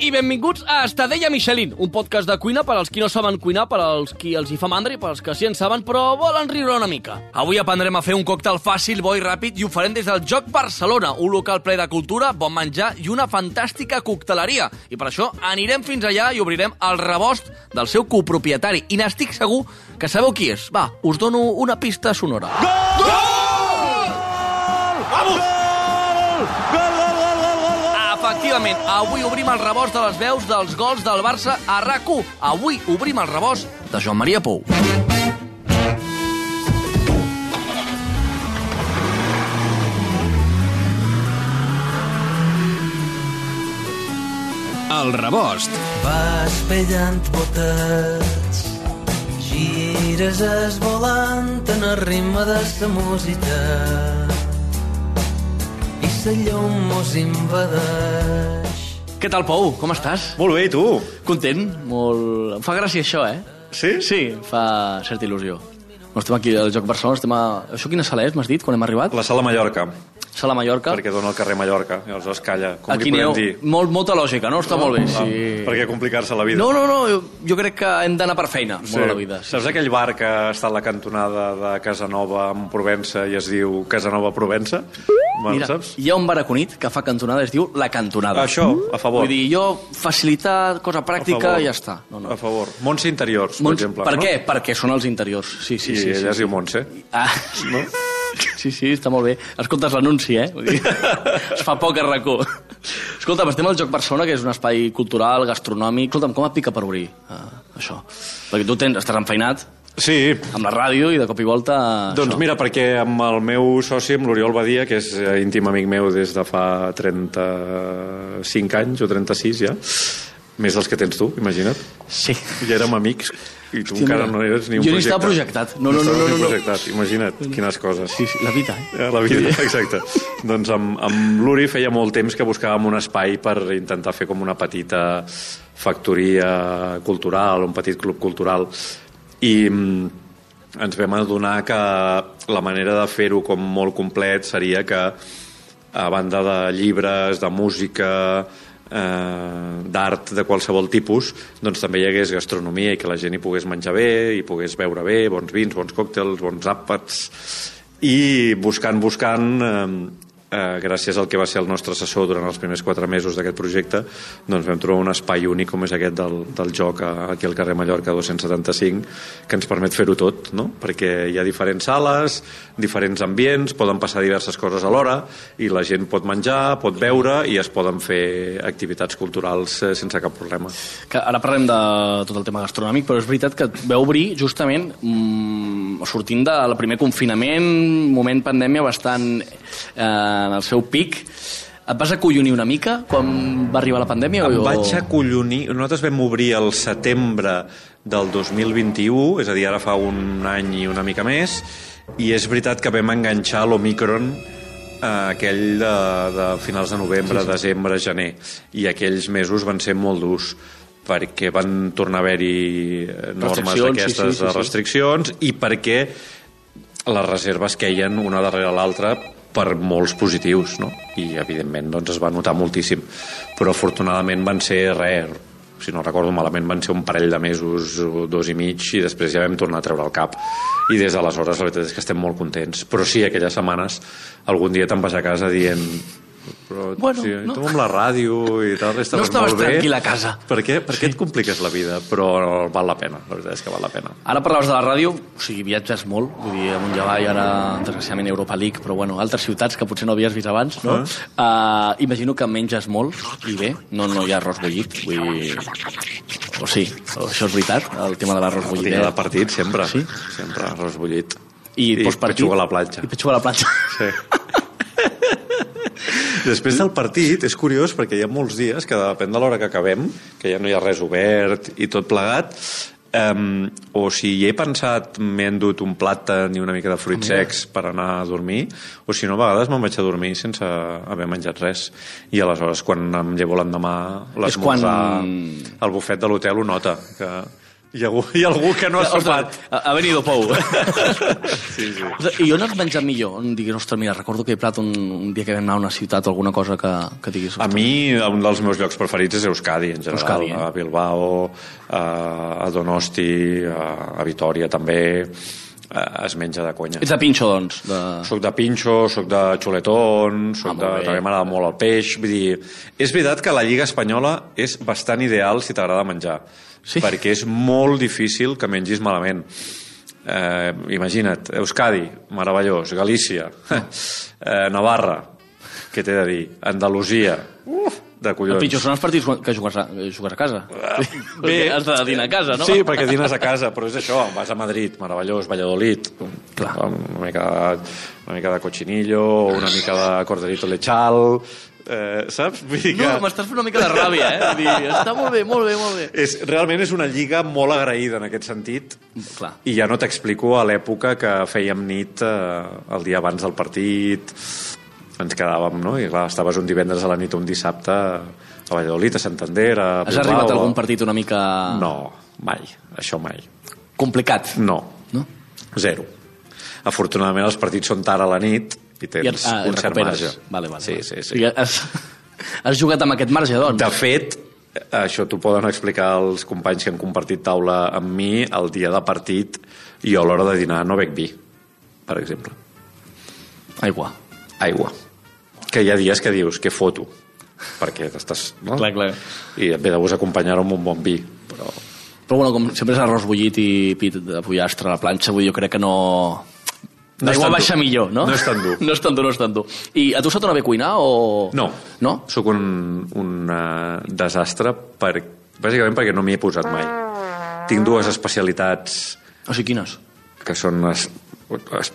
I benvinguts a Estadella Michelin, un podcast de cuina per als qui no saben cuinar, per als qui els hi fa mandra i per als que sí en saben, però volen riure una mica. Avui aprendrem a fer un còctel fàcil, bo i ràpid i ho farem des del Joc Barcelona, un local ple de cultura, bon menjar i una fantàstica cocteleria. I per això anirem fins allà i obrirem el rebost del seu copropietari. I n'estic segur que sabeu qui és. Va, us dono una pista sonora. Efectivament, avui obrim el rebost de les veus dels gols del Barça a rac Avui obrim el rebost de Joan Maria Pou. El rebost. Vas pellant botets, gires esvolant en el ritme de sa música sa llum mos invadeix. Què tal, Pou? Com estàs? Molt bé, i tu? Content? Molt... Em fa gràcia això, eh? Sí? Sí, em fa certa il·lusió. No estem aquí al Joc Barcelona, estem a... Això quina sala és, m'has dit, quan hem arribat? La sala Mallorca, Sala Mallorca. perquè dona al carrer Mallorca, i aleshores calla. Com Aquí li podem dir? molt, molta lògica, no? Està molt bé, Ah, sí. Per què complicar-se la vida? No, no, no, jo, jo crec que hem d'anar per feina, molt a la vida. Saps aquell bar que està a la cantonada de Casanova amb Provença i es diu Casanova Provença? Bueno, Mira, saps? hi ha un bar a Cunit que fa cantonada, es diu La Cantonada. Això, a favor. Vull dir, jo facilitar cosa pràctica i ja està. No, no. A favor. Montse Interiors, per Mons- exemple. per no? què? Perquè són els interiors. Sí, sí, I sí. ella sí, es diu Montse. Ah, No? Sí, sí, està molt bé. Escoltes l'anunci, eh? Vull dir, es fa poc a racó. Escolta'm, estem al Joc Barcelona, que és un espai cultural, gastronòmic. Escolta'm, com et pica per obrir uh, això? Perquè tu tens, estàs enfeinat Sí, amb la ràdio i de cop i volta... Doncs això. mira, perquè amb el meu soci, amb l'Oriol Badia, que és eh, íntim amic meu des de fa 35 anys o 36 ja, més dels que tens tu, imagina't. Sí. Ja érem amics i tu Hòstia, encara mira. no eres ni un Jo ni projecte. estava projectat. No, no, no, no, no, no. projectat, imagina't, quines coses. Sí, sí, la vida, eh? Eh, La vida, exacte. doncs amb, amb l'Uri feia molt temps que buscàvem un espai per intentar fer com una petita factoria cultural, un petit club cultural. I mm, ens vam adonar que la manera de fer-ho com molt complet seria que a banda de llibres, de música, eh, d'art de qualsevol tipus, doncs també hi hagués gastronomia i que la gent hi pogués menjar bé, i pogués beure bé, bons vins, bons còctels, bons àpats, i buscant, buscant, eh, eh, gràcies al que va ser el nostre assessor durant els primers quatre mesos d'aquest projecte, doncs vam trobar un espai únic com és aquest del, del joc aquí al carrer Mallorca 275, que ens permet fer-ho tot, no? perquè hi ha diferents sales, diferents ambients, poden passar diverses coses alhora, i la gent pot menjar, pot beure, i es poden fer activitats culturals eh, sense cap problema. Que ara parlem de tot el tema gastronòmic, però és veritat que veu obrir justament mm, sortint del primer confinament, moment pandèmia bastant eh, en el seu pic. Et vas acollonir una mica quan va arribar la pandèmia? Em o... vaig acollonir... Nosaltres vam obrir el setembre del 2021, és a dir, ara fa un any i una mica més, i és veritat que vam enganxar l'Omicron eh, aquell de, de finals de novembre, sí, sí. desembre, gener, i aquells mesos van ser molt durs perquè van tornar a haver-hi eh, normes Restriccions, sí, d'aquestes sí, sí, sí. restriccions i perquè les reserves queien una darrere l'altra per molts positius, no? I, evidentment, doncs, es va notar moltíssim. Però, afortunadament, van ser res, si no recordo malament, van ser un parell de mesos, dos i mig, i després ja vam tornar a treure el cap. I des d'aleshores, la veritat és que estem molt contents. Però sí, aquelles setmanes, algun dia te'n vas a casa dient però Bueno, sí, no. tu amb la ràdio i tal, estaves No estaves molt bé. tranquil a casa. Per què, per què et compliques la vida? Però val la pena, la veritat és que val la pena. Ara parlaves de la ràdio, o sigui, viatges molt, vull dir, amunt i avall, ara, desgraciadament, Europa League, però bueno, altres ciutats que potser no havies vist abans, no? Uh, imagino que menges molt i bé, no, no hi ha arròs bullit, vull dir... O sí, això és veritat, el tema de l'arròs El bullit. dia de partit, sempre. Sí? Sempre, arròs bullit. I, I postpartit- petxuga a la platja. I petxuga a la platja. Sí. Després del partit, és curiós perquè hi ha molts dies que depèn de l'hora que acabem, que ja no hi ha res obert i tot plegat, Um, o si hi he pensat, m'he endut un plàtan i una mica de fruits secs per anar a dormir, o si no, a vegades me'n vaig a dormir sense haver menjat res. I aleshores, quan em llevo l'endemà, l'esmorzar, quan- el bufet de l'hotel ho nota, que hi ha, algú, hi ha algú que no ha sopat. Ha, venido Pou. Sí, sí. I on has menjat millor? On diguis, ostres, mira, recordo que he plat un, un dia que vam anar a una ciutat o alguna cosa que, que diguis... A ostres, mi, un dels meus llocs preferits és Euskadi, en general. Euskadi, eh? A Bilbao, a, a Donosti, a, a Vitoria també, a, es menja de conya. Ets de pinxo, doncs. De... Soc de pinxo, soc de xuletón, soc Ah, de... bé. també m'agrada molt el peix. Vull dir, és veritat que la Lliga Espanyola és bastant ideal si t'agrada menjar. Sí. Perquè és molt difícil que mengis malament. Eh, imagina't, Euskadi, meravellós, Galícia, eh, Navarra, què t'he de dir? Andalusia, uf, de El collons. pitjor són els partits que jugues a, jugues a casa. Bé, has de dinar a casa, no? Sí, perquè dines a casa, però és això, vas a Madrid, meravellós, Valladolid, Clar. una mica, una mica de cochinillo, una mica de corderito lechal, eh, saps? Vull dir que No, m'estàs fent una mica de ràbia, eh? Vull dir, està molt bé, molt bé, molt bé. és, realment és una lliga molt agraïda en aquest sentit, Clar. i ja no t'explico a l'època que fèiem nit eh, el dia abans del partit, ens quedàvem, no? I clar, estaves un divendres a la nit o un dissabte a Valladolid, a Santander, a Has Bilbao, arribat a a- algun partit una mica No, mai, això mai. complicat? No, No? zero. Afortunadament els partits són tard a la nit i tens I et, ah, un cert marge. Vale, vale, sí, vale. sí, O sí. sigui, has, has jugat amb aquest marge, doncs? De fet, això t'ho poden explicar els companys que han compartit taula amb mi el dia de partit i a l'hora de dinar no bec vi, per exemple. Aigua. Aigua. Que hi ha dies que dius, que foto, perquè t'estàs... No? Clar, clar. I et ve de gust acompanyar-ho amb un bon vi, però... Però bueno, com sempre és arròs bullit i pit de pollastre a la planxa, vull dir, jo crec que no... No L'aigua tan dur. baixa millor, no? No és tan dur. No és tan dur, no és tan dur. I a tu s'ha donat bé cuinar o...? No. No? Sóc un, un uh, desastre per, bàsicament perquè no m'hi he posat mai. Tinc dues especialitats O sigui, quines? que són... Es,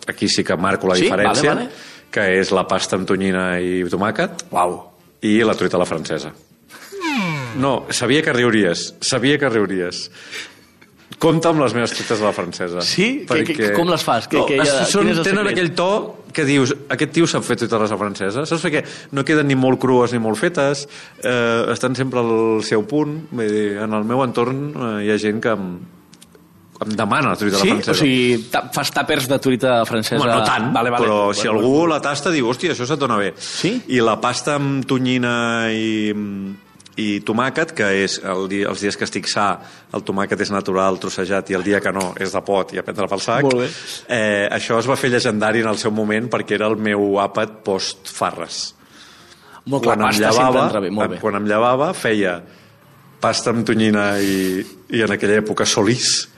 aquí sí que marco la Sí? diferència, Vale, vale. que és la pasta amb tonyina i tomàquet Uau. i la truita a la francesa. No, sabia que riuries, sabia que riuries. Compte amb les meves truites a la francesa. Sí? Que- que- com les fas? Que- no, que ja- són, tenen aquell to que dius, aquest tio sap fer truites a la francesa, saps? Perquè no queden ni molt crues ni molt fetes, eh, estan sempre al seu punt. Vull dir, en el meu entorn eh, hi ha gent que em, em demana la truita Sí? la francesa. O sigui, ta fas tàpers de truita francesa... Bueno, no tant, vale, vale. però Bueno, si bueno. algú la tasta diu, hòstia, això se't dona bé. Sí? I la pasta amb tonyina i, i tomàquet, que és el dia, els dies que estic sa, el tomàquet és natural, trossejat, i el dia que no, és de pot i a prendre pel sac. Molt bé. Eh, això es va fer llegendari en el seu moment perquè era el meu àpat post-farres. Molt clar, quan em pasta sempre llevava, bé, molt bé. quan em llevava, feia pasta amb tonyina i, i en aquella època solís,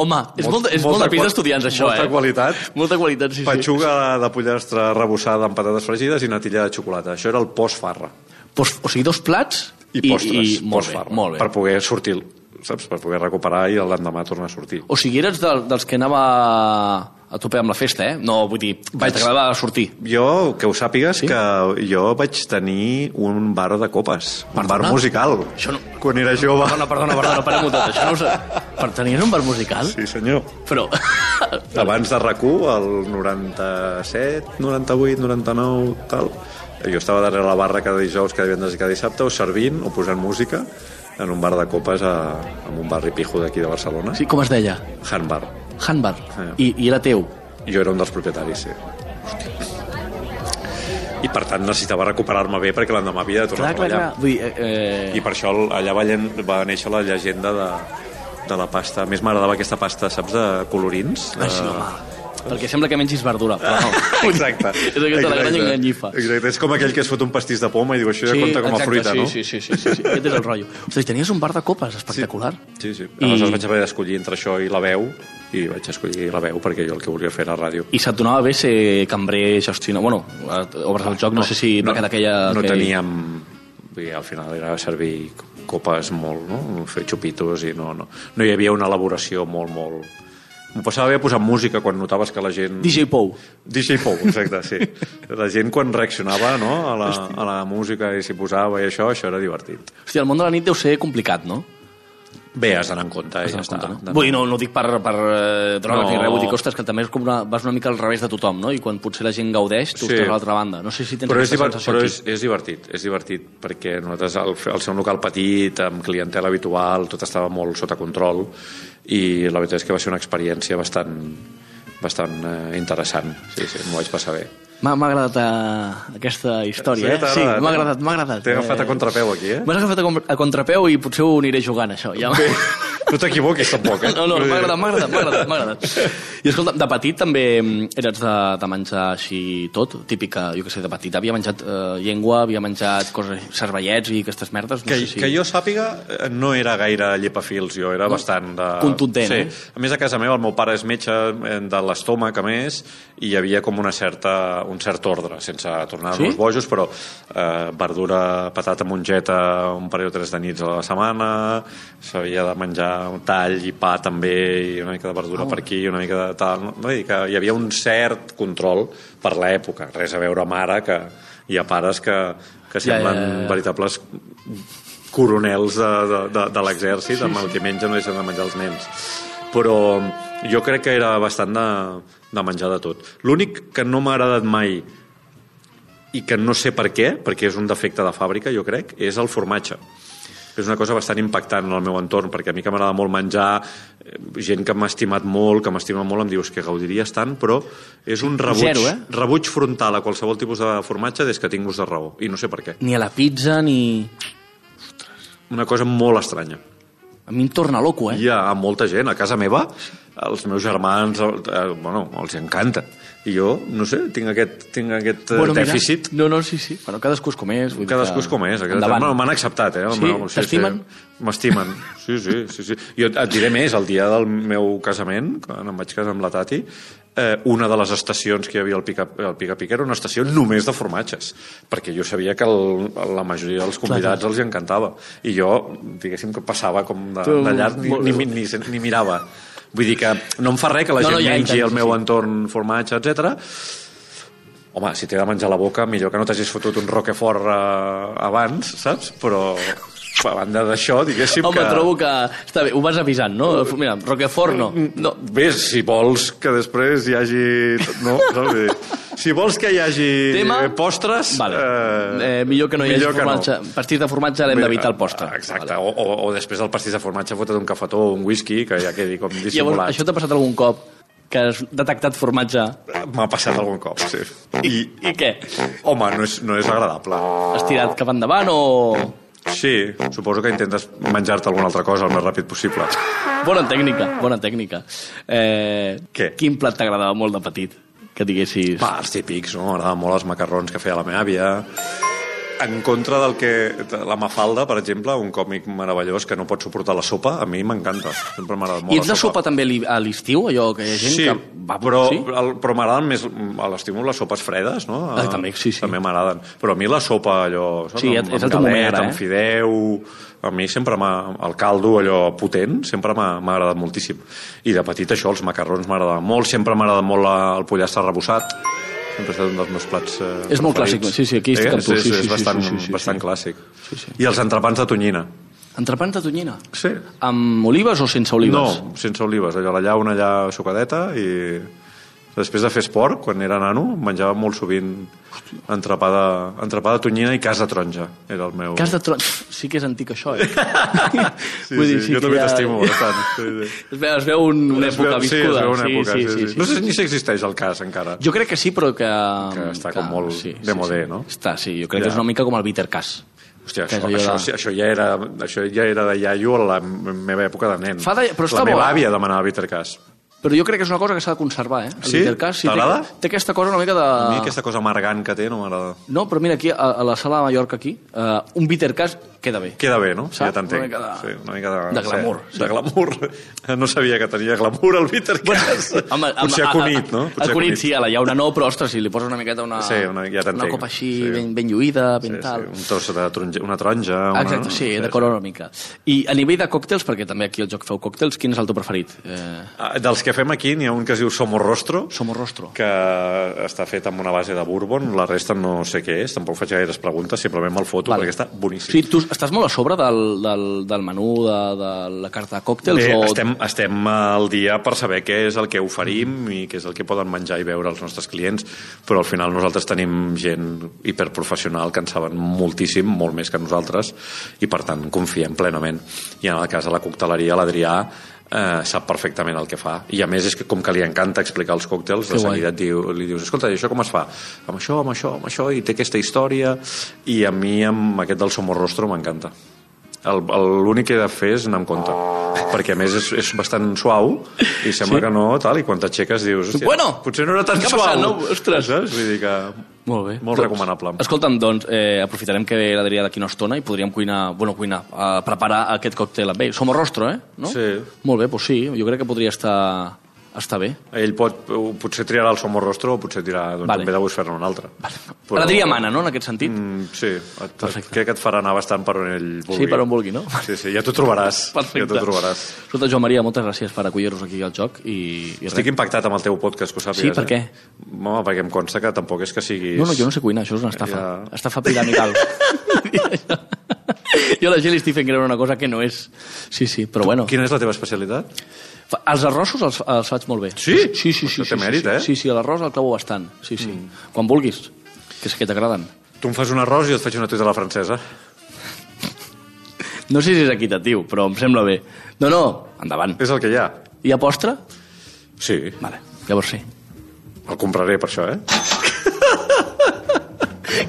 Home, és molt, és molta molt de pis d'estudiants, això, molta eh? qualitat. Molta qualitat, sí, sí. Patxuga de pollastre rebossada amb patates fregides i natilla de xocolata. Això era el post-farra. Pos, o sigui, dos plats I postres. I, molt, bé, molt bé. Per poder sortir, saps? Per poder recuperar i l'endemà tornar a sortir. O sigui, eres del, dels que anava a tope amb la festa, eh? No, vull dir, Vaig- t'agradava sortir. Jo, que ho sàpigues, Sí? que jo vaig tenir un bar de copes. Un bar Perdona? musical. Això no- Quan era jove. Perdona, perdona, perdona, parem-ho tot. Això no ho sé. Per tenir un bar musical? Sí, senyor. Però... Abans de RAC1, el 97, 98, 99, tal, jo estava darrere la barra cada dijous, cada divendres i cada dissabte, o servint o posant música en un bar de copes a, en un barri pijo d'aquí de Barcelona. Sí, com es deia? Handbar. Handbar. Sí. I, I era teu. Jo era un dels propietaris, sí. I per tant necessitava recuperar-me bé perquè l'endemà havia de tornar Clar, clar, a treballar. clar. Vull dir, eh, I per això allà va, va néixer la llegenda de, de la pasta. A més m'agradava aquesta pasta, saps, de colorins? Ai, sí, De- home. Perquè sembla que mengis verdura, però no. Exacte. és aquesta la gran enganyifa. Exacte. És com aquell que es fot un pastís de poma i diu això ja compta com a exacte, fruita, sí, no? Sí, sí, sí, sí, sí. Aquest és el rotllo. Ostres, tenies un bar de copes espectacular. Sí, sí. I- Aleshores vaig haver d'escollir entre això i la veu i vaig escollir la veu perquè jo el que volia fer era ràdio. I se't donava bé ser cambrer, gestionar... Bueno, obres el joc, no, sé si no, d'aquella... no que... teníem dir, al final era servir copes molt, no? fer xupitos i no, no, no hi havia una elaboració molt, molt... M'ho passava bé posant música quan notaves que la gent... DJ Pou. DJ Pou, exacte, sí. La gent quan reaccionava no, a, la, a la música i s'hi posava i això, això era divertit. Hòstia, el món de la nit deu ser complicat, no? Bé, has d'anar en compte. Has i ja en compte, està. no? Vull dir, no, no ho dic per, per eh, drogues No. ni res, vull dir que, ostres, que també és com una, vas una mica al revés de tothom, no? I quan potser la gent gaudeix, tu Sí. estàs a l'altra banda. No sé si tens però és, sensació però és, és divertit, és divertit, perquè nosaltres al ser un local petit, amb clientela habitual, tot estava molt sota control, i la veritat és que va ser una experiència bastant, bastant eh, interessant. Sí, sí, m'ho vaig passar bé. M'ha agradat eh, aquesta història, Sí, eh? Sí, m'ha eh? agradat, m'ha agradat. T'he agafat a contrapeu aquí, eh? M'has agafat a, contrapeu i potser ho aniré jugant, això. Ja. No t'equivoquis tampoc, eh? No, no, m'ha agradat, m'ha agradat, m'ha agradat, agradat. I escolta, de petit també mm, eres de, de menjar així tot? Típica, jo que sé, de petit havia menjat eh, llengua, havia menjat coses, cervellets i aquestes merdes? No que, sé si... que jo sàpiga, eh, no era gaire llepafils, jo era bastant... De... Contundent, sí. eh? A més, a casa meva, el meu pare és metge eh, de l'estómac, a més, i hi havia com una certa, un cert ordre, sense tornar-nos Sí? bojos, però eh, verdura, patata, mongeta, un parell o tres de nits a la setmana, s'havia de menjar un tall i pa també, i una mica de verdura per aquí, una mica de tal... No? Dir que hi havia un cert control per l'època, res a veure amb ara, que hi ha pares que, que Ja, ja, semblen ja, ja. veritables coronels de, de, de, de l'exèrcit amb el que mengen no deixen de menjar els nens però jo crec que era bastant de, de menjar de tot l'únic que no m'ha agradat mai i que no sé per què, perquè és un defecte de fàbrica, jo crec, és el formatge. És una cosa bastant impactant en el meu entorn, perquè a mi que m'agrada molt menjar, eh, gent que m'ha estimat molt, que m'estima molt, em dius que gaudiries tant, però és un rebuig, Zero, eh? rebuig frontal a qualsevol tipus de formatge des que tinc ús de raó, i no sé per què. Ni a la pizza, ni... Una cosa molt estranya. A mi em torna loco, eh? Hi ha molta gent, a casa meva, els meus germans, el- eh, bueno, els encanta. I jo, no sé, tinc aquest, tinc aquest bueno, mira, dèficit. No, no, sí, sí. Bueno, cadascú és com és. Vull Cadascú que- és com és. Endavant. bueno, M'han acceptat, eh? el Sí? meu- T'estimen? Sí. M'estimen. Sí, sí, sí, sí. Jo et diré més, el dia del meu casament, quan em vaig casar amb la Tati, eh, una de les estacions que hi havia al Pica, al Pica Pica era una estació només de formatges, perquè jo sabia que el, la majoria dels convidats els hi encantava. I jo, diguéssim, que passava com de, de llarg, ni, ni, ni, ni, ni mirava. Vull dir que no em fa res que la No, gent no, ja mengi al meu sí. entorn formatge, etc. Home, si t'he de menjar la boca, millor que no t'hagis fotut un roquefort eh, abans, saps? Però a banda d'això, diguéssim Home, que... trobo que... Està bé, ho vas avisant, no? Mira, Roquefort no. no. Bé, si vols que després hi hagi... No, saps? Si vols que hi hagi Tema? eh, postres... Vale. Eh, millor que no hi hagi que no. formatge. Pastís de formatge l'hem d'evitar el postre. Exacte, Vale. o, o, o després del pastís de formatge fotre't un cafetó o un whisky que ja quedi com Llavors, dissimulat. això t'ha passat algun cop que has detectat formatge M'ha passat algun cop, sí. I, i què? home, no és, no és agradable. Has tirat cap endavant o... Sí, suposo que intentes menjar-te alguna altra cosa el més ràpid possible. Bona tècnica, bona tècnica. Eh, Què? Quin plat t'agradava molt de petit? Que diguessis... Va, els típics, no? M'agradaven molt els macarrons que feia la meva àvia. En contra del que... La Mafalda, per exemple, un còmic meravellós que no pot suportar la sopa, a mi m'encanta. Sempre m'ha agradat molt I ets de sopa també li- a l'estiu? Allò que hi ha gent Sí, que... Va, però, sí? el, però m'agraden més a l'estiu les sopes fredes, no? Ah, també, sí, sí. També m'agraden. Però a mi la sopa, allò... saps? Sí, amb, és el teu moment ara, eh? amb fideu... A mi sempre m'ha... El caldo, allò potent, sempre m'ha agradat moltíssim. I de petit això, els macarrons m'agradaven molt. Sempre m'ha agradat molt la, el pollastre rebossat. Sempre ha estat un dels meus plats eh, És molt clàssic, sí, sí, aquí estic amb tu, És, sí, és, sí, sí, bastant, sí, sí, sí, bastant sí. clàssic. Sí, sí. I els entrepans de tonyina. Entrepans de tonyina? Sí. Amb olives o sense olives? No, sense olives. Allò, la llauna allà sucadeta i després de fer esport, quan era nano, menjava molt sovint entrepà de, entrepà de tonyina i cas de taronja. Era el meu... Cas de tron... Sí que és antic, això, eh? Sí, sí, jo que també ja- t'estimo bastant. Sí, sí. Es veu, es veu un, una Es veu- època sí, es viscuda. veu una època, sí, sí, No sé ni si existeix el cas encara. Jo crec que sí, però que... Que està com molt de modé, no? Està, sí. Jo crec Ja. que és una mica com el bitter cas. Hòstia, Que això, això, de- sí, això, ja era, això ja era de iaio a la meva època de nen. Fa de- però està la meva bo. àvia demanava bittercàs. Però jo crec que és una cosa que s'ha de conservar, eh? El Sí? bitter cas, té, T'agrada? té aquesta cosa una mica de... A mi aquesta cosa amargant que té no m'agrada. No, però mira, aquí, a, a la sala de Mallorca, aquí, uh, un bitter cas queda bé. Queda bé, no? Saps? Ja t'entenc. Una mica de- Sí, una mica de... de glamour, Sí, de glamour. No sabia que tenia glamour el bittercàs. Home, Potser a Cunit, no? A, a, Cunit, sí, a la llauna no, però, ostres, si li poses una miqueta una, Sí, una- ja una copa així, Sí. ben, ben lluïda, ben Sí, tal. sí, un tros de taronja, una taronja... Una, Exacte, sí, decora una mica. I a nivell de còctels, perquè també aquí al joc feu còctels, quin és el teu preferit? Eh, Ah, Dels que que fem aquí n'hi ha un que es diu Somorrostro, Somorrostro. que està fet amb una base de bourbon, la resta no sé què és, tampoc faig gaires preguntes, simplement me'l foto Vale. perquè està boníssim. Sí, tu estàs molt a sobre del, del, del menú, de, de la carta de còctels? Bé, o... estem, estem al dia per saber què és el que oferim i què és el que poden menjar i beure els nostres clients, però al final nosaltres tenim gent hiperprofessional que en saben moltíssim, molt més que nosaltres, i per tant confiem plenament. I en el cas de la cocteleria, l'Adrià eh, sap perfectament el que fa. I a més és que com que li encanta explicar els còctels, Que de seguida diu, li dius, escolta, i això com es fa? Amb això, amb això, amb això, i té aquesta història, i a mi amb aquest del Somorrostro m'encanta. L'únic que he de fer és anar amb compte, perquè a més és, és bastant suau i sembla Sí? que no, tal, i quan t'aixeques dius, hòstia, Bueno, potser no era tan suau. passat, no? Ostres. Saps? Vull dir que Molt bé. molt recomanable. Escolta'm, doncs, eh, aprofitarem que ve l'Adrià d'aquí una estona i podríem cuinar, bueno, cuinar, eh, preparar aquest còctel amb ell. Som rostro, eh? No? Sí. Molt bé, doncs sí, jo crec que podria estar, estar bé. Ell pot, potser triarà el Somorrostro o potser dirà, doncs Vale. vale. en ve de gust fer-ne un altre. Però... L'Adrià mana, no?, en aquest sentit. Mm, sí, et, Perfecte. crec que et farà anar bastant per on ell vulgui. Sí, per on vulgui, no? Sí, sí, ja t'ho trobaràs. Perfecte. Ja t'ho trobaràs. Escolta, Joan Maria, moltes gràcies per acollir-nos aquí al joc i, i Estic impactat amb el teu podcast, que ho sàpigues. Sí, per què? Eh? Home, perquè em consta que tampoc és que siguis... No, no, jo no sé cuinar, això és una estafa. Ja. Estafa piramidal. jo a la gent li estic fent creure una cosa que no és. Sí, sí, però bueno. Quina és la teva especialitat? Fa- Els arrossos els, els faig molt bé. Sí? Sí, sí, sí. Això té sí, mèrit, sí, eh? Sí, sí, l'arròs el clavo bastant. Sí, sí. Mm. Quan vulguis, que sé que t'agraden. Tu em fas un arròs i jo et faig una tuita a la francesa. No sé si és equitatiu, però em sembla bé. No, no, endavant. És el que hi ha. Hi ha postre? Sí, Vale, llavors sí. el compraré per això, eh?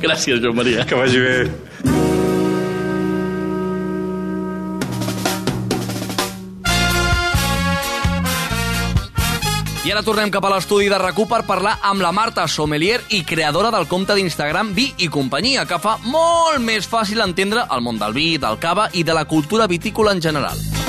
Gràcies, Joan Maria. Que vagi bé. I ara tornem cap a l'estudi de RAC1 per parlar amb la Marta Sommelier i creadora del compte d'Instagram Vi i companyia, que fa molt més fàcil entendre el món del vi, del cava i de la cultura vitícola en general.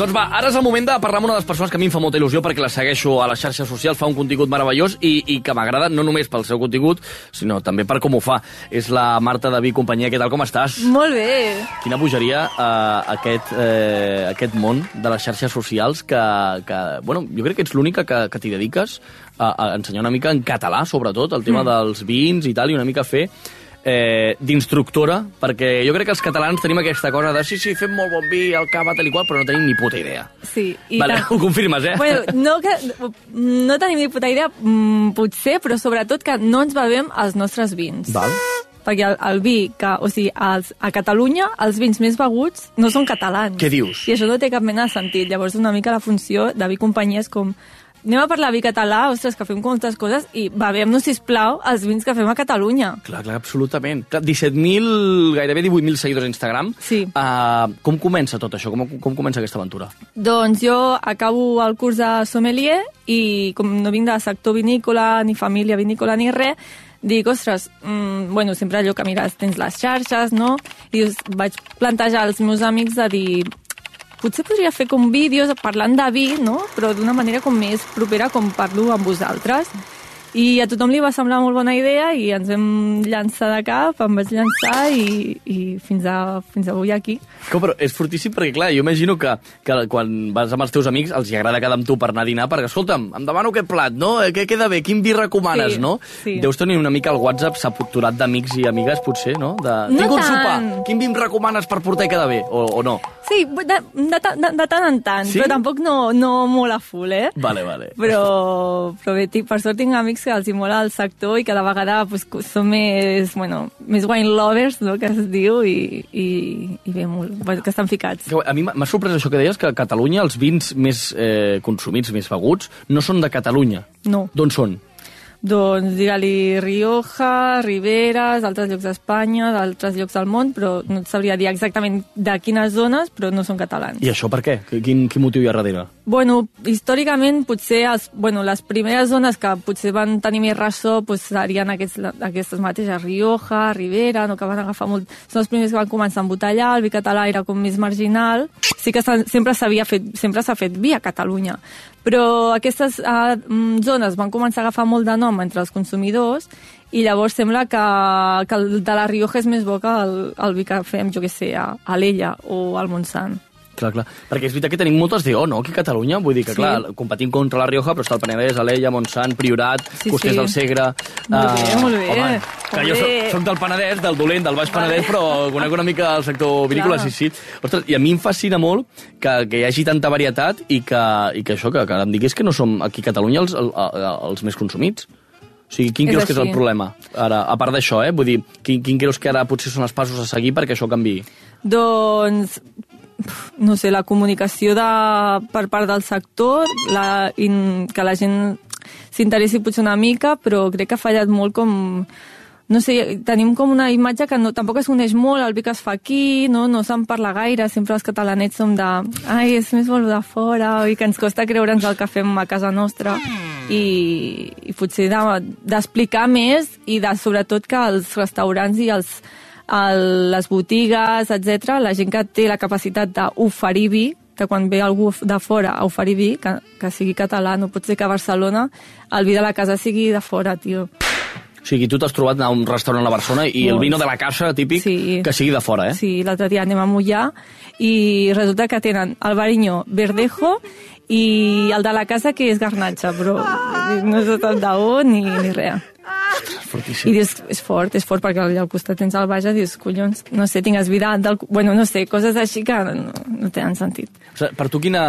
Doncs va, ara és el moment de parlar amb una de les persones que a mi em fa molta il·lusió perquè la segueixo a les xarxes socials, fa un contingut meravellós i, i que m'agrada no només pel seu contingut, sinó també per com ho fa. És la Marta i companyia. Què tal, com estàs? Molt bé. Quina bogeria eh, aquest, eh, aquest món de les xarxes socials que, que bueno, jo crec que ets l'única que, que t'hi dediques a, a ensenyar una mica en català, sobretot, el tema mm. dels vins i tal, i una mica fer eh, d'instructora, perquè jo crec que els catalans tenim aquesta cosa de sí, sí, fem molt bon vi, el cava, tal i qual, però no tenim ni puta idea. Sí. Vale, tant. ho confirmes, eh? Bueno, no, que, no tenim ni puta idea, mm, potser, però sobretot que no ens bevem els nostres vins. Val. Perquè el, el vi, que, o sigui, els, a Catalunya, els vins més beguts no són catalans. Què dius? I això no té cap mena de sentit. Llavors, una mica la funció de vi companyia és com anem a parlar vi català, ostres, que fem moltes coses, i bevem-nos, sisplau, els vins que fem a Catalunya. Clar, clar, absolutament. Clar, 17.000, gairebé 18.000 seguidors a Instagram. Sí. Uh, com comença tot això? Com, com comença aquesta aventura? Doncs jo acabo el curs de sommelier i com no vinc de sector vinícola, ni família vinícola, ni res, dic, ostres, mm, bueno, sempre allò que mires, tens les xarxes, no? I us vaig plantejar als meus amics de dir, potser podria fer com vídeos parlant de vi, no? Però d'una manera com més propera com parlo amb vosaltres. I a tothom li va semblar molt bona idea i ens vam llançar de cap, em vaig llançar i, i fins, a, fins avui aquí. Com, però és fortíssim perquè, clar, jo imagino que, que quan vas amb els teus amics els hi agrada quedar amb tu per anar a dinar, perquè, escolta'm, em demano aquest plat, no? Eh, Què queda bé? Quin vi recomanes, Sí, no? sí. Deus tenir una mica el WhatsApp saputurat d'amics i amigues, potser, no? De, No Tinc un tant. sopar, quin vi em recomanes per portar i quedar bé? O, o no? Sí, de, de, de, de tant en tant, Sí? però tampoc no, no molt a full, eh? Vale, vale. Però, però bé, tinc, per sort tinc amics que els hi mola el sector i cada vegada pues, són més, bueno, més wine lovers, no?, que es diu, i, i, i bé, molt, que estan ficats. A mi m'ha sorprès això que deies, que a Catalunya els vins més eh, consumits, més beguts, no són de Catalunya. No. D'on són? Doncs digue-li Rioja, Riberes, d'altres llocs d'Espanya, d'altres llocs del món, però no et sabria dir exactament de quines zones, però no són catalans. I això per què? Quin, quin motiu hi ha darrere? Bueno, històricament, potser els, bueno, les primeres zones que potser van tenir més ressò pues, serien aquests, aquestes mateixes, Rioja, Ribera, no, que van agafar molt... Són els primers que van començar a embotellar, el vi català era com més marginal. Sí que s'ha- sempre s'havia fet, sempre s'ha fet vi a Catalunya, però aquestes uh, zones van començar a agafar molt de nom entre els consumidors i llavors sembla que, que el de la Rioja és més bo que el, el vi que fem, jo què sé, a, a l'Ella o al Montsant. Clar, clar. Perquè és veritat que tenim moltes DO, no?, aquí a Catalunya. Vull dir que, Sí. clar, competim contra la Rioja, però està el Penedès, Alella, Montsant, Priorat, Sí, Costers sí. del Segre... Molt bé, eh, molt bé. Home, que jo soc, soc del Penedès, del dolent, del Baix Penedès, però conec una mica el sector vinícola, sí, sí. Ostres, i a mi em fascina molt que, que hi hagi tanta varietat i que, i que això, que, que em digués que no som aquí a Catalunya els, el, el, els més consumits. O sigui, quin És creus que és el així. problema? Ara, a part d'això, eh? Vull dir, quin, quin creus que ara potser són els passos a seguir perquè això canvi? Doncs, no sé, la comunicació de, per part del sector, la, in, que la gent s'interessi potser una mica, però crec que ha fallat molt com... No sé, tenim com una imatge que no, tampoc es coneix molt, el vi que es fa aquí, no, no se'n parla gaire, sempre els catalanets som de ai, és més bo de fora, i que ens costa creure'ns el que fem a casa nostra, i, i potser de- d'explicar més, i de, sobretot que els restaurants i els, el, les botigues, etc, la gent que té la capacitat d'oferir vi, que quan ve algú de fora a oferir vi, que, que sigui català, no pot ser que a Barcelona el vi de la casa sigui de fora, tio. O sigui, tu t'has trobat a un restaurant a Barcelona i el Molts. vino de la casa típic Sí. que sigui de fora, eh? Sí, l'altre dia anem a Mollà i resulta que tenen el Barinyó Verdejo i el de la casa que és garnatxa, però no és tot d'on ni, ni res. Fortíssim. I dius, és fort, és fort, perquè al costat tens el Baja, dius, collons, no sé, tingues vida del... Bueno, no sé, coses així que no, no tenen sentit. O sigui, per tu quina...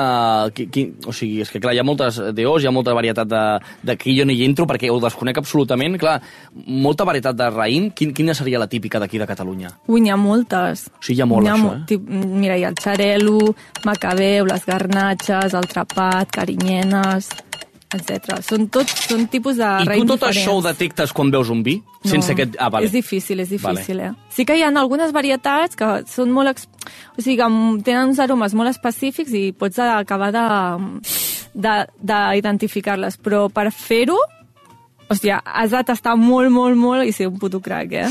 Qui, qui, o sigui, és que clar, hi ha moltes DOs, hi ha molta varietat de... D'aquí jo no hi entro perquè ho desconec absolutament. Clar, molta varietat de raïm. Quin, quina seria la típica d'aquí de Catalunya? Ui, n'hi ha moltes. O sigui, hi ha molt, ha això, eh? Tip, mira, hi ha el xarelo, macabeu, les garnatxes, el trapat, carinyenes, etc. Són tots són tipus de I tu tot diferents. això ho detectes quan veus un vi? Sense aquest... Ah, vale. És difícil, és difícil, Vale. eh? Sí que hi ha algunes varietats que són molt... Ex... O sigui, que tenen uns aromes molt específics i pots acabar de de- d'identificar-les, però per fer-ho, hòstia, has de tastar molt, molt, molt i ser un puto crac, eh?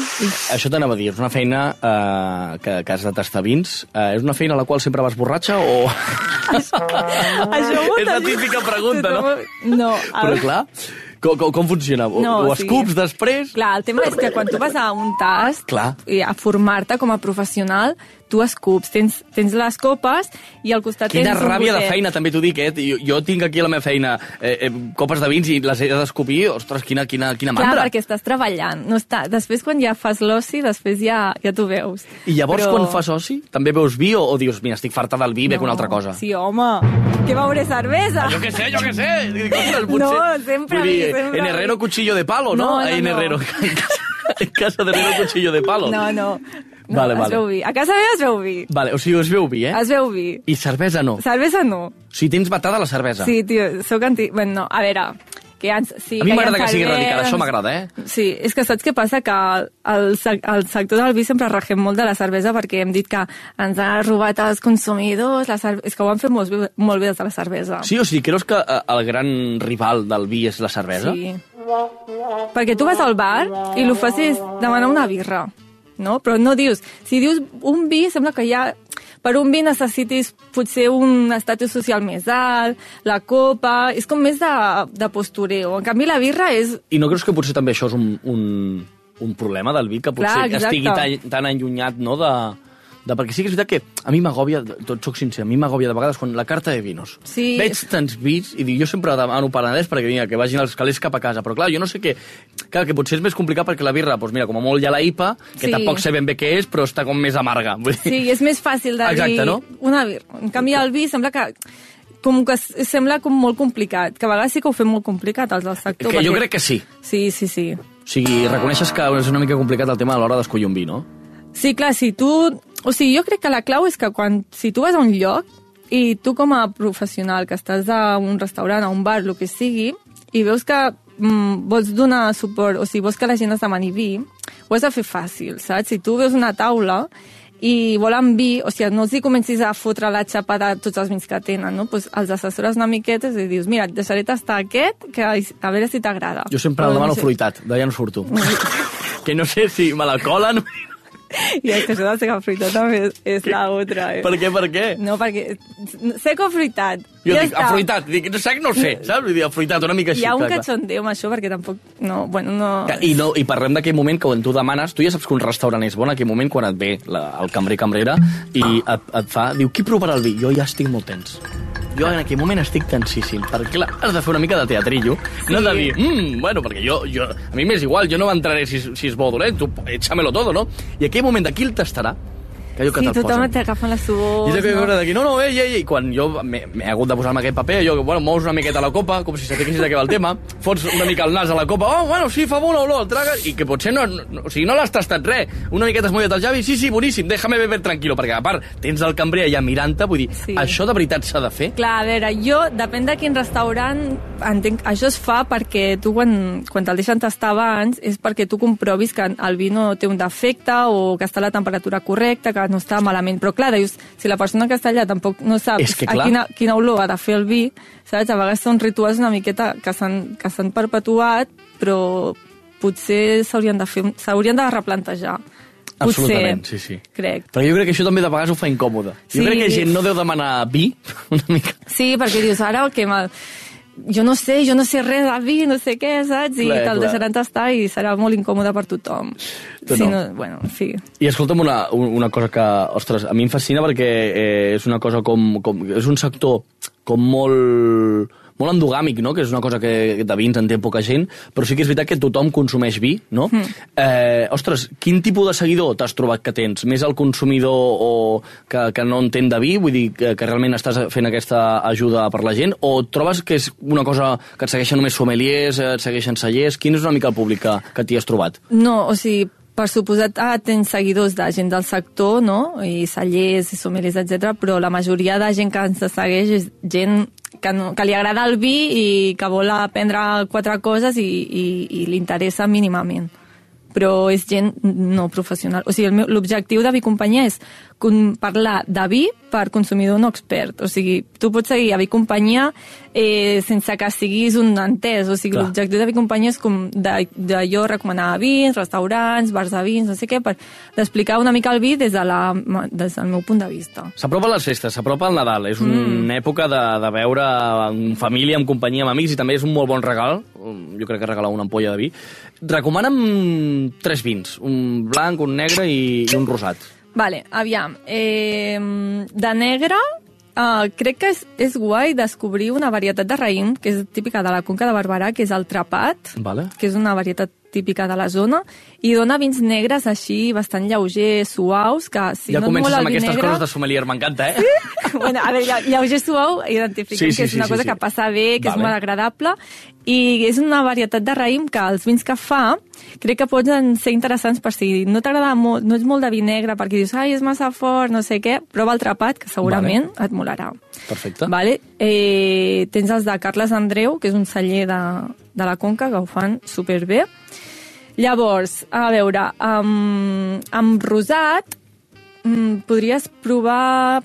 Això t'anava a dir, és una feina eh, que, que has de tastar vins. Eh, és una feina a la qual sempre vas borratxa o... Això és la típica pregunta, no? No, a Però clar, com, com, com funciona? O, No, ho sí. escups després? Clar, el tema és que quan tu vas a un tast Clar. i a formar-te com a professional, tu escups, tens, tens les copes i al costat Quina tens un ràbia de feina, també t'ho dic, eh? Jo, jo tinc aquí a la meva feina eh, eh, copes de vins i les he d'escopir. Ostres, quina, quina, quina Clar, mandra. perquè estàs treballant. No està... Després, quan ja fas l'oci, després ja, ja t'ho veus. I llavors, Però- quan fas oci, també veus vi o, o dius, mira, estic farta del vi, no. bec una altra cosa? Sí, home, que veuré cervesa. Jo què sé, jo què sé. Ostres, potser... No, sempre dir, vi, sempre en Herrero cuchillo de palo, no? No, no, en no. Herrero. en casa de Herrero cuchillo de palo. No, no. No Vale, es vale. veu vi. A casa meva es veu vi. Vale, o sigui, es veu vi, eh? Es veu vi. I cervesa no. Cervesa no. O sigui, tens batada la cervesa. Sí, tio, sóc anti... Bueno, no, a veure, que hi ha, sí, A mi m'agrada que sigui cerveses. radical, això m'agrada, eh? Sí, és que saps què passa? Que el, el sector del vi sempre regem molt de la cervesa perquè hem dit que ens ha robat els consumidors, la cerve... és que ho han fet molt bé, molt bé des de la cervesa. Sí, o sigui, creus que eh, el gran rival del vi és la cervesa? Sí. Perquè tu vas al bar i el fas és demanar una birra, no? Però no dius... Si dius un vi, sembla que ja... Per un vi necessitis potser un estatus social més alt, la copa... És com més de, de postureo. En canvi, la birra és... I no creus que potser també això és un, un, un problema del vi, que potser Clar, exacte. estigui tan, tan allunyat, no?, de, de... Perquè sí que és veritat que a mi m'agòbia, tot soc sincer, a mi m'agòbia de vegades quan la carta de vinos. Sí. Veig tants vins i dic, jo sempre demano Penedès perquè vinga, que vagin els calés cap a casa. Però clar, jo no sé què... Clar, que potser és més complicat perquè la birra, doncs mira, com a molt hi ha la IPA, que Sí. tampoc sé ben bé què és, però està com més amarga. Vull dir, Sí, és més fàcil de Exacte, dir no? una birra. En canvi, el vi sembla que com que sembla com molt complicat, que a vegades sí que ho fem molt complicat, els del sector. que jo perquè- crec que sí. Sí, sí, sí. O sigui, reconeixes que és una mica complicat el tema a l'hora d'escollir un vi, no? Sí, clar, si tu... O sigui, jo crec que la clau és que quan, si tu vas a un lloc i tu com a professional que estàs a un restaurant, a un bar, el que sigui, i veus que mm, vols donar suport, o sigui, vols que la gent es demani vi, ho has de fer fàcil, saps? Si tu veus una taula i volen vi, o sigui, no els hi comencis a fotre la xapa de tots els vins que tenen, no? Pues els assessores una miqueta i dius, mira, et deixaré tastar aquest, que a veure si t'agrada. Jo sempre Però demano no sé. fruitat, d'allà no surto. que no sé si me la colen... I és que això de seca fruitat també és, és la otra, eh? Per què, per què? No, perquè seco fruitat. Jo ja dic, està. afruitat, dic, no sé, no sé, saps? Vull dir, afruitat, una mica així. Hi ha un clar. cachondeo amb això, perquè tampoc... No, bueno, no... I, no, I parlem d'aquell moment que quan tu demanes, tu ja saps que un restaurant és bon, aquell moment quan et ve la, el cambrer cambrera i et, et fa, diu, qui provarà el vi? Jo ja estic molt tens. Jo en aquell moment estic tensíssim, perquè clar, has de fer una mica de teatrillo, sí. no de dir, mmm, bueno, perquè jo, jo, a mi m'és igual, jo no m'entraré si, si és bo o dolent, tu échamelo todo, no? I aquell moment de qui el tastarà, que allò que Sí, tothom posen. t'agafen la suor. I de que no? veure d'aquí, no, no, ei, ei, ei, quan jo m'he hagut de posar-me aquest paper, jo, bueno, mous una miqueta la copa, com si sapiguessis de què va el tema, fots una mica el nas a la copa, oh, bueno, sí, fa bona olor, el tragues, i que potser no, no, o sigui, no l'has tastat res, una miqueta esmollat el llavi, sí, sí, boníssim, déjame beber tranquilo, perquè a part tens el cambrer allà mirant-te, vull dir, Sí. això de veritat s'ha de fer? Clar, a veure, jo, depèn de quin restaurant, entenc, això es fa perquè tu, quan, quan te'l deixen tastar abans, és perquè tu comprovis que el vi no té un defecte o que està a la temperatura correcta, que no està malament. Però clar, dius, si la persona que està allà tampoc no sap És que a clar. quina, quina olor ha de fer el vi, saps? A vegades són rituals una miqueta que s'han perpetuat, però potser s'haurien de fer, s'haurien de replantejar. Potser, Absolutament, sí, sí. Crec. Perquè jo crec que això també de vegades ho fa incòmode. Jo Sí. crec que gent no deu demanar vi, una mica. Sí, perquè dius, ara que mal... Jo no sé, jo no sé res de vi, no sé què, saps? I Clar, te'l deixaran tastar i serà molt incòmode per tothom. Tu sí, no. bueno, en fi. I escolta'm una, una cosa que, ostres, a mi em fascina perquè eh, és una cosa com, com... És un sector com molt molt endogàmic, no? que és una cosa que de vins en té poca gent, però sí que és veritat que tothom consumeix vi, no? Mm. Eh, ostres, quin tipus de seguidor t'has trobat que tens? Més el consumidor o que, que no entén de vi, vull dir que, que realment estàs fent aquesta ajuda per la gent, o trobes que és una cosa que et segueixen només sommeliers, eh, et segueixen cellers? Quin és una mica el públic que, que t'hi has trobat? No, o sigui, per suposat ah, tens seguidors de gent del sector, no? I cellers, i sommeliers, etc. però la majoria de gent que ens segueix és gent que, no, que li agrada el vi i que vol aprendre quatre coses i, i, i li interessa mínimament però és gent no professional. O sigui, l'objectiu de Vi Companyia és parlar de vi per consumidor no expert. O sigui, tu pots seguir a Vi Companyia eh, sense que siguis un entès. O sigui, l'objectiu de Vi Companyia és com de, de jo recomanar vins, restaurants, bars de vins, no sé què, per d'explicar una mica el vi des, de la, des del meu punt de vista. S'apropa les festes, s'apropa el Nadal. És una mm. època de, de veure en família, en companyia, amb amics, i també és un molt bon regal. Jo crec que regalar una ampolla de vi. Recomana'm tres vins, un blanc, un negre i, i un rosat. Vale, aviam. Eh, de negre, uh, crec que és, és guai descobrir una varietat de raïm, que és típica de la Conca de Barberà, que és el trapat, Vale. que és una varietat típica de la zona, i dona vins negres així bastant lleugers, suaus, que si ja no et comences mola el amb vi aquestes negre... coses de sommelier, m'encanta, eh? bueno, a veure, lle- lleuger suau, identifiquem Sí, sí, que és sí, una sí, cosa sí. que passa bé, que Vale. és molt agradable, i és una varietat de raïm que els vins que fa crec que poden ser interessants per si no t'agrada molt, no ets molt de vi negre, perquè dius, ai, és massa fort, no sé què, prova el trapat, que segurament vale. et molarà. Perfecte. Vale? Eh, tens els de Carles Andreu, que és un celler de, de la Conca, que ho fan superbé. Llavors, a veure, amb, amb rosat mm, podries provar...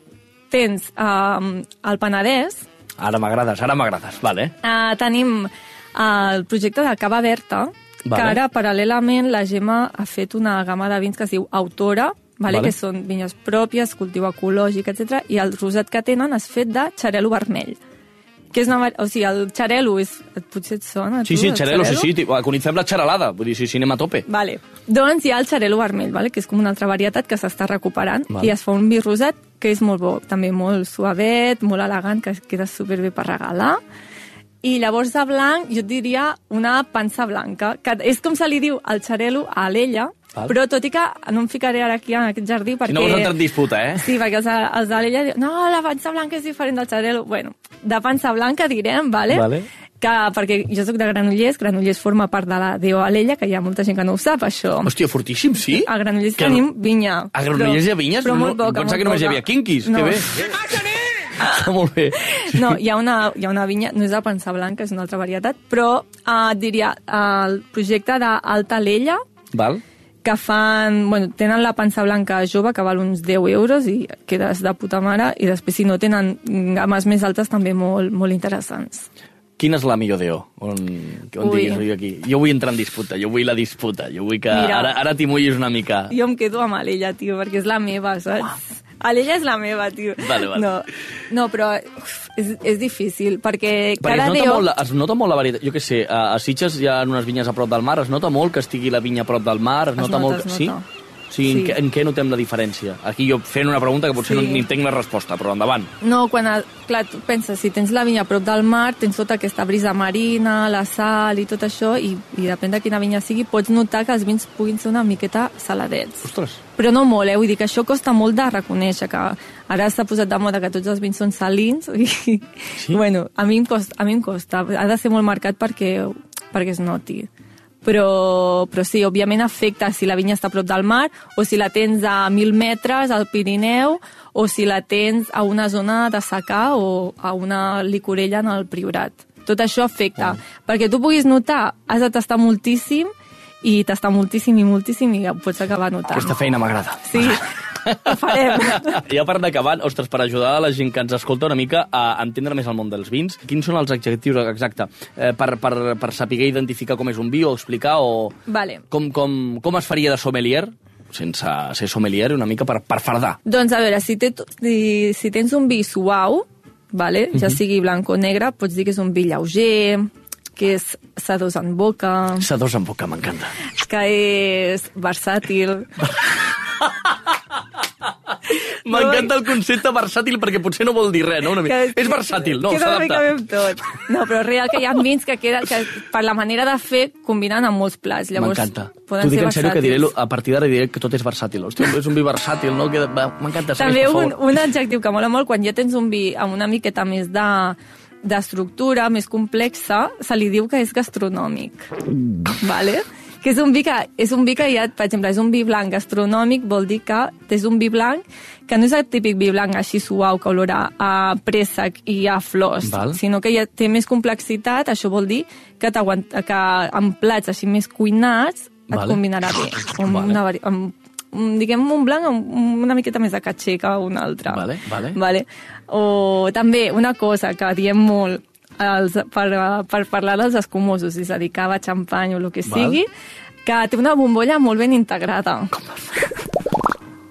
Tens um, el Penedès, Ara m'agrades, ara m'agrades. Vale. uh, tenim uh, el projecte de Cava Berta, Vale. que ara, paral·lelament, la Gemma ha fet una gamma de vins que es diu Autora, vale? Vale. que són vinyes pròpies, cultiu ecològic, etc. i el rosat que tenen és fet de xarel·lo vermell. Que és una, o sigui, el xarel·lo és... Potser et sona, Sí, tu, sí, el xarelo, sí, sí. tio, Coneixem la xaralada, vull dir, sí, sí, anem a tope. Vale. Doncs hi ha el xarel·lo vermell, vale? que és com una altra varietat que s'està recuperant, Vale. i es fa un vi rosat que és molt bo, també molt suavet, molt elegant, que queda superbé per regalar. I llavors de blanc jo et diria una pansa blanca, que és com se li diu el xarel·lo a l'ella, Val. però tot i que no em ficaré ara aquí en aquest jardí perquè... Si no vols entrar en disputa, eh? Sí, perquè els, els de l'ella diuen no, la pansa blanca és diferent del xarel·lo. Bueno, de pansa blanca direm, vale? Vale. Que, perquè jo sóc de Granollers, Granollers forma part de la Déu Alella, que hi ha molta gent que no ho sap, això. Hòstia, fortíssim, sí? A Granollers Que- tenim vinya. A Granollers hi ha vinyes? Però No- molt poca, pensava que només hi havia quinquis. No. Que bé. Està molt bé. No, hi ha, una, hi ha una vinya, no és de Pensar Blanca, és una altra varietat, però eh, et diria, eh, el projecte d'Alta Alella Val? Que fan, bueno, tenen la pansa blanca jove que val uns 10 euros i quedes de puta mare i després si no tenen games més altes també molt, molt interessants. Quina és la millor DO? On, on Ui. diguis, ui, aquí. Jo vull entrar en disputa, jo vull la disputa, jo vull que Mira. ara, ara t'hi mullis una mica. Jo em quedo amb l'ella, tio, perquè és la meva, saps? L'ella és la meva, tio. Vale, vale. No, no però uf, és, és difícil, perquè, Perquè cada es nota, DO... molt, es nota molt la varietat. Jo què sé, a, Sitges hi ha unes vinyes a prop del mar, es nota molt que estigui la vinya a prop del mar, es, Es nota, nota, molt... es Sí? nota. O sigui, en, Sí. què, en què notem la diferència? Aquí jo fent una pregunta que potser Sí. no, ni entenc la resposta, però endavant. No, quan, el- clar, tu penses, si tens la vinya a prop del mar, tens tota aquesta brisa marina, la sal i tot això, i, i depèn de quina vinya sigui, pots notar que els vins puguin ser una miqueta saladets. Ostres, Però no molt, eh? Vull dir que això costa molt de reconèixer, que ara s'ha posat de moda que tots els vins són salins, i, sí? bueno, a mi, em costa, a mi em costa. Ha de ser molt marcat perquè, perquè es noti. Però, però sí, òbviament afecta si la vinya està a prop del mar o si la tens a 1.000 metres al Pirineu o si la tens a una zona de secà o a una licorella en el Priorat. Tot això afecta. Perquè tu puguis notar, has de tastar moltíssim i tastar moltíssim i moltíssim i pots acabar notant. aquesta feina m'agrada. Sí, ho farem. Ja per anar acabant, ostres, per ajudar a la gent que ens escolta una mica a entendre més el món dels vins, quins són els adjectius exacte eh, per, per, per saber identificar com és un vi o explicar o Vale. com, com, com es faria de sommelier sense ser sommelier una mica per, per fardar. Doncs a veure, si, té, si, si tens un vi suau, vale? ja sigui blanc o negre, pots dir que és un vi lleuger, que és sedós en boca, Sedós en boca, m'encanta. que és versàtil. M'encanta el concepte versàtil perquè potser no vol dir res, no? Una mica. Que- És versàtil, no? Queda una mica S'adapta. bé amb tot. No, però és real que hi ha vins que, queda, que per la manera de fer combinen amb molts plats. Llavors, M'encanta. T'ho dic en sèrio que diré, a partir d'ara diré que tot és versàtil. Hòstia, és un vi versàtil, no? M'encanta, També un, un adjectiu que mola molt, quan ja tens un vi amb una miqueta més de d'estructura, més complexa, se li diu que és gastronòmic. Vale? Que és un vi que, és un vi que ja, per exemple, és un vi blanc gastronòmic, vol dir que és un vi blanc que no és el típic vi blanc així suau que olora a préssec i a flors, Val. sinó que ja té més complexitat, això vol dir que, que amb plats així més cuinats et Vale. combinarà bé. Amb Vale. una, vari- amb, un- diguem un blanc amb una miqueta més de caché que un altre. Vale, vale. vale. O també una cosa que diem molt els, per, per parlar dels escumosos, és a dir, cava, xampany o el que Val. sigui, que té una bombolla molt ben integrada.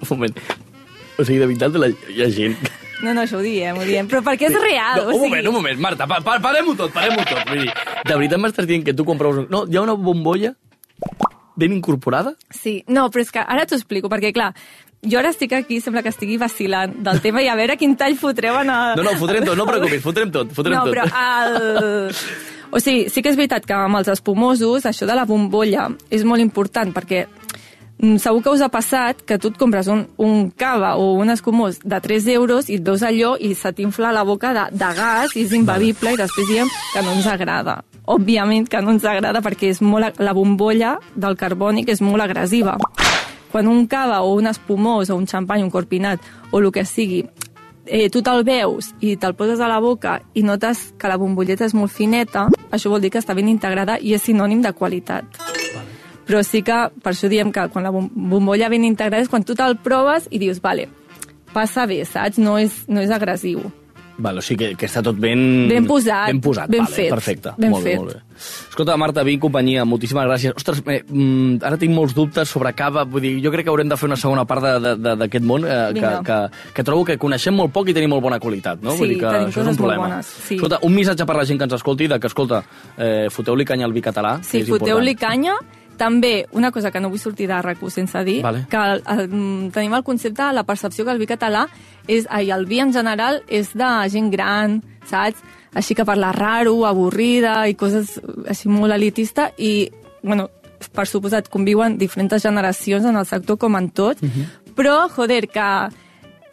Un moment. O sigui, de veritat, la, hi ha gent... No, no, això ho diem, ho diem, però perquè és real. No, o un sigui, moment, un moment, Marta, pa, pa, parem-ho tot, parem-ho tot. Vull dir, de veritat m'estàs dient que tu compraves... Un... No, hi ha una bombolla ben incorporada? Sí, no, però és que ara t'ho explico, perquè clar, jo ara estic aquí, sembla que estigui vacilant del tema i a veure quin tall fotreu en el... No, no, fotrem tot, no preocupis, fotrem tot, fotrem no, tot. però el... O sigui, sí que és veritat que amb els espumosos això de la bombolla és molt important perquè mm, segur que us ha passat que tu et compres un, un cava o un escumós de 3 euros i et veus allò i se t'infla la boca de, de gas i és imbebible i després diem que no ens agrada. Òbviament que no ens agrada perquè és molt, la bombolla del carbònic és molt agressiva. Quan un cava o un espumós o un xampany, un corpinat o el que sigui eh, tu te'l veus i te'l poses a la boca i notes que la bombolleta és molt fineta, això vol dir que està ben integrada i és sinònim de qualitat. Però sí que, per això diem que quan la bom- bombolla ben integrada és quan tu te'l proves i dius, vale, passa bé, saps? No és, no és agressiu. Val, o sigui que, que està tot ben... Ben posat, Ben posat, ben vale, fet, perfecte. ben molt bé, fet. molt bé. Escolta, Marta, vinc companyia, moltíssimes gràcies. Ostres, eh, mm, ara tinc molts dubtes sobre cava, vull dir, jo crec que haurem de fer una segona part d'aquest món, eh, que, Vinga. que, que trobo que coneixem molt poc i tenim molt bona qualitat, no? Sí, vull dir que això és un problema. bones, sí. Escolta, un missatge per la gent que ens escolti, de que, escolta, eh, foteu-li canya al vi català, Sí, foteu-li canya. També, una cosa que no vull sortir de rac sense dir, Vale. que el, mm, tenim el concepte, la percepció que el vi català és, ai, el vi en general és de gent gran, saps? Així que parla raro, avorrida i coses així molt elitista i, bueno, per suposat, conviuen diferents generacions en el sector com en tot, però, joder, que,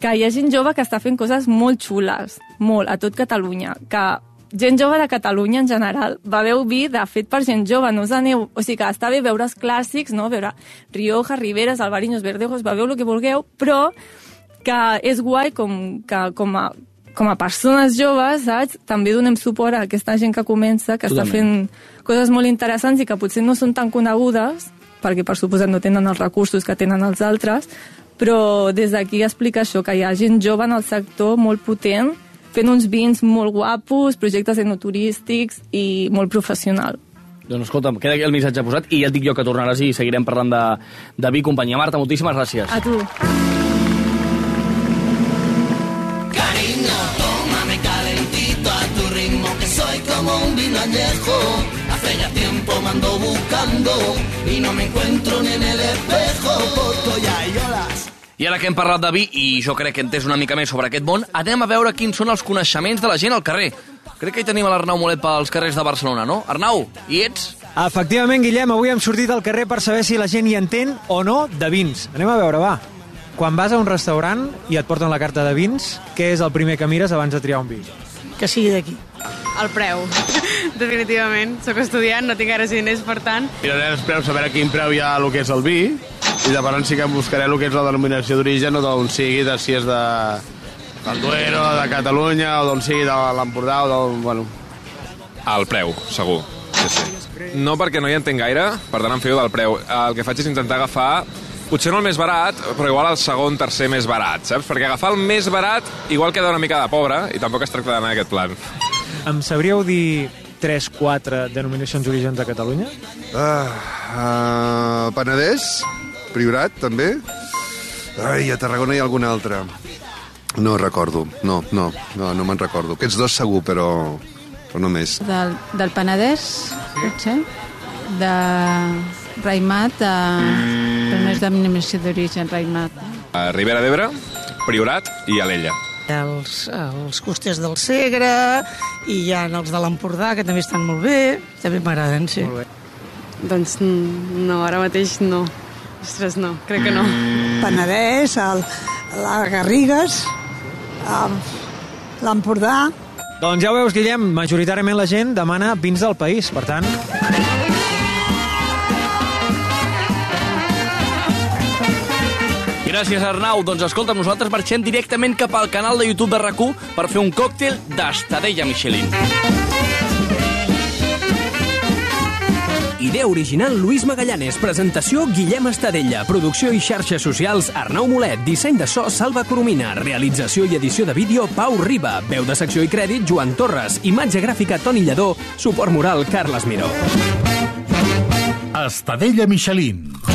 que hi ha gent jove que està fent coses molt xules, molt, a tot Catalunya, que gent jove de Catalunya en general beveu vi de fet per gent jove, no us aneu... O sigui que està bé veure els clàssics, no? veure Rioja, Riberas, Albariños, Verdejos, beveu el que vulgueu, però que és guai com, que, com, a, com a persones joves, saps? També donem suport a aquesta gent que comença, que està Totalment. fent coses molt interessants i que potser no són tan conegudes, perquè per suposat no tenen els recursos que tenen els altres, però des d'aquí explica això, que hi ha gent jove en el sector molt potent, fent uns vins molt guapos, projectes enoturístics i molt professional. Doncs escolta'm, queda aquí el missatge posat i ja et dic jo que tornaràs i seguirem parlant de, de vi companyia. Marta, moltíssimes gràcies. A tu. Cariño, tómame calentito a tu ritmo, que soy como un vino añejo. Hace ya tiempo me ando buscando y no me encuentro ni en el I ara que hem parlat de vi i jo crec que he entès una mica més sobre aquest món, anem a veure quins són els coneixements de la gent al carrer. Crec que hi tenim a l'Arnau Molet pels carrers de Barcelona, no? Arnau, hi ets? Efectivament, Guillem, avui hem sortit al carrer per saber si la gent hi entén o no de vins. Anem a veure, va. Quan vas a un restaurant i et porten la carta de vins, què és el primer que mires abans de triar un vi? que sigui d'aquí. El preu, definitivament. Soc estudiant, no tinc gaires diners, per tant... Miraré els preus, a veure quin preu hi ha el que és el vi, i de per sí que buscaré el que és la denominació d'origen o d'on sigui, de si és de del Duero, de Catalunya, o d'on sigui de l'Empordà, o del... Bueno, El preu, segur. Sí, sí. No perquè no hi entenc gaire, per tant em fio del preu. El que faig és intentar agafar potser no el més barat, però igual el segon, tercer més barat, saps? Perquè agafar el més barat igual queda una mica de pobre i tampoc es tracta d'anar a aquest plan. Em sabríeu dir 3, 4 denominacions d'origen de Catalunya? Ah, uh, Penedès, Priorat, també. Ai, a Tarragona hi ha alguna altra. No recordo, no, no, no, no me'n recordo. Aquests dos segur, però, però no més. Del, del Penedès, potser? De Raimat, de... però no és denominació d'origen, Raimat. A Ribera d'Ebre, Priorat i Alella. Els, els costers del Segre, i hi ha els de l'Empordà, que també estan molt bé, també m'agraden, sí. Molt bé. Doncs mm, no, ara mateix no. Ostres, no, crec que no. Penedès, el, la Garrigues, l'Empordà... Doncs ja ho veus, Guillem, majoritàriament la gent demana vins del país, per tant... Gràcies, Arnau. Doncs escolta, nosaltres marxem directament cap al canal de YouTube de rac per fer un còctel d'estadella Michelin. Idea original Luis Magallanes, presentació Guillem Estadella, producció i xarxes socials Arnau Molet, disseny de so Salva Coromina, realització i edició de vídeo Pau Riba, veu de secció i crèdit Joan Torres, imatge gràfica Toni Lledó, suport moral Carles Miró. Estadella Michelin.